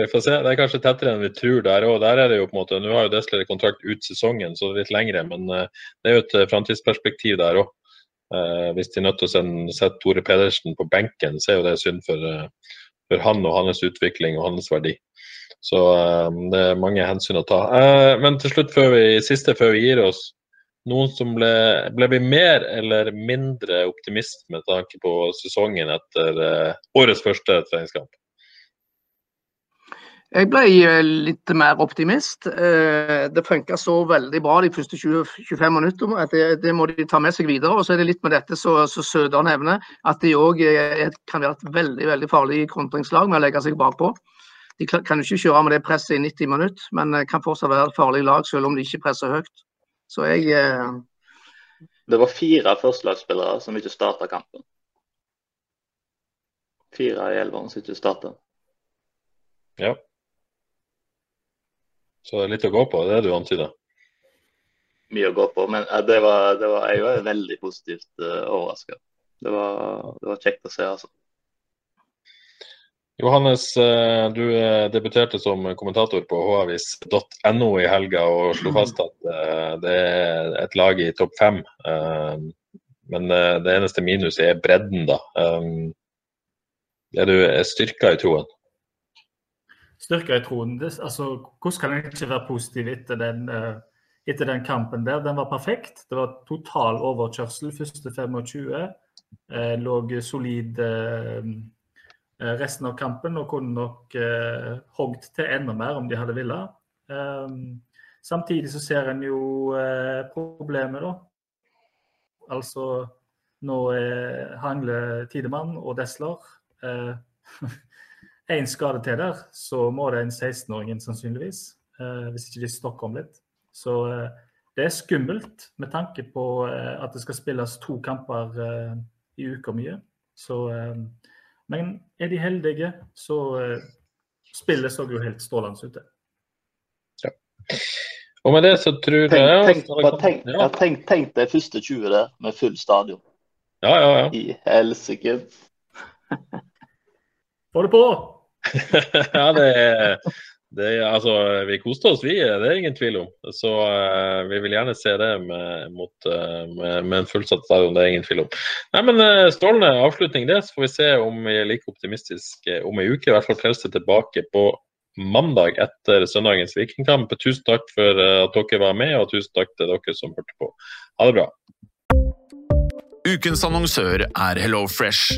vi, får se. Det er kanskje tettere enn vi tror der òg. Der er det jo på en måte, Nå har jo Desler kontrakt ut sesongen, så det er litt lengre. Men uh, det er jo et uh, framtidsperspektiv der òg. Eh, hvis de er nødt til å sette Tore Pedersen på benken, så er jo det synd for, for han og hans utvikling og hans verdi. Så det er mange hensyn å ta. men til slutt, før vi, siste før vi gir oss. Noen som ble, ble mer eller mindre optimist med tanke på sesongen etter årets første treningskamp? Jeg ble eh, litt mer optimist. Eh, det funka så veldig bra de første 20-25 minuttene at det, det, må de ta med seg videre. Og så er det litt med dette så, så Søderen nevner, at de òg kan være et veldig veldig farlig kontringslag med å legge seg bakpå. De kan jo ikke kjøre med det presset i 90 minutter, men kan fortsatt være et farlig lag selv om de ikke presser høyt. Så jeg Det var fire førstelagsspillere som ikke starta kampen. Fire i elveren som ikke starta. Ja. Så det er litt å gå på, det er det du antyder? Mye å gå på, men det var, det var, jeg var veldig positivt uh, eh, overraska. Det, det, var kjekt å se, altså. Johannes, eh, du eh, debuterte som kommentator på havis.no i helga og slo fast at det er et lag i topp fem. Men det eneste minuset er bredden, da. Er du styrka i troen? Styrka i troen. Altså, hvordan kan en ikke være positiv etter den, etter den, kampen der? Den var perfekt. Det var total overkjørsel første 25. Uh, lå solid resten av kampen og kunne nok eh, hogd til enda mer om de hadde villet. Um, samtidig så ser en jo problemet, da. Altså nå hangler Tidemann og Desler. én skade til der, så må det en 16-åring inn sannsynligvis. Eh, hvis ikke de stokker om litt. Så eh, det er skummelt med tanke på eh, at det skal spilles to kamper i uka mye. Så, eh, men er de heldige, så eh, spillet så jo helt strålende ut. Ja. Og med det så tror tenk, jeg tenk, tenk, tenk, ja. tenk, tenk de første 20 der med full stadion. Ja, ja, ja. I helsike. Få det på! ja, det er, det altså, vi koste oss, vi. Det er ingen tvil om. Så uh, vi vil gjerne se det med, mot, uh, med, med en fullsatt stadion. Det er ingen tvil om. Nei, men uh, Strålende avslutning det. Så får vi se om vi er like optimistiske om ei uke. I hvert fall Frelse tilbake på mandag etter søndagens Vikingkamp. Tusen takk for at dere var med, og tusen takk til dere som hørte på. Ha det bra. Ukens annonsør er HelloFresh.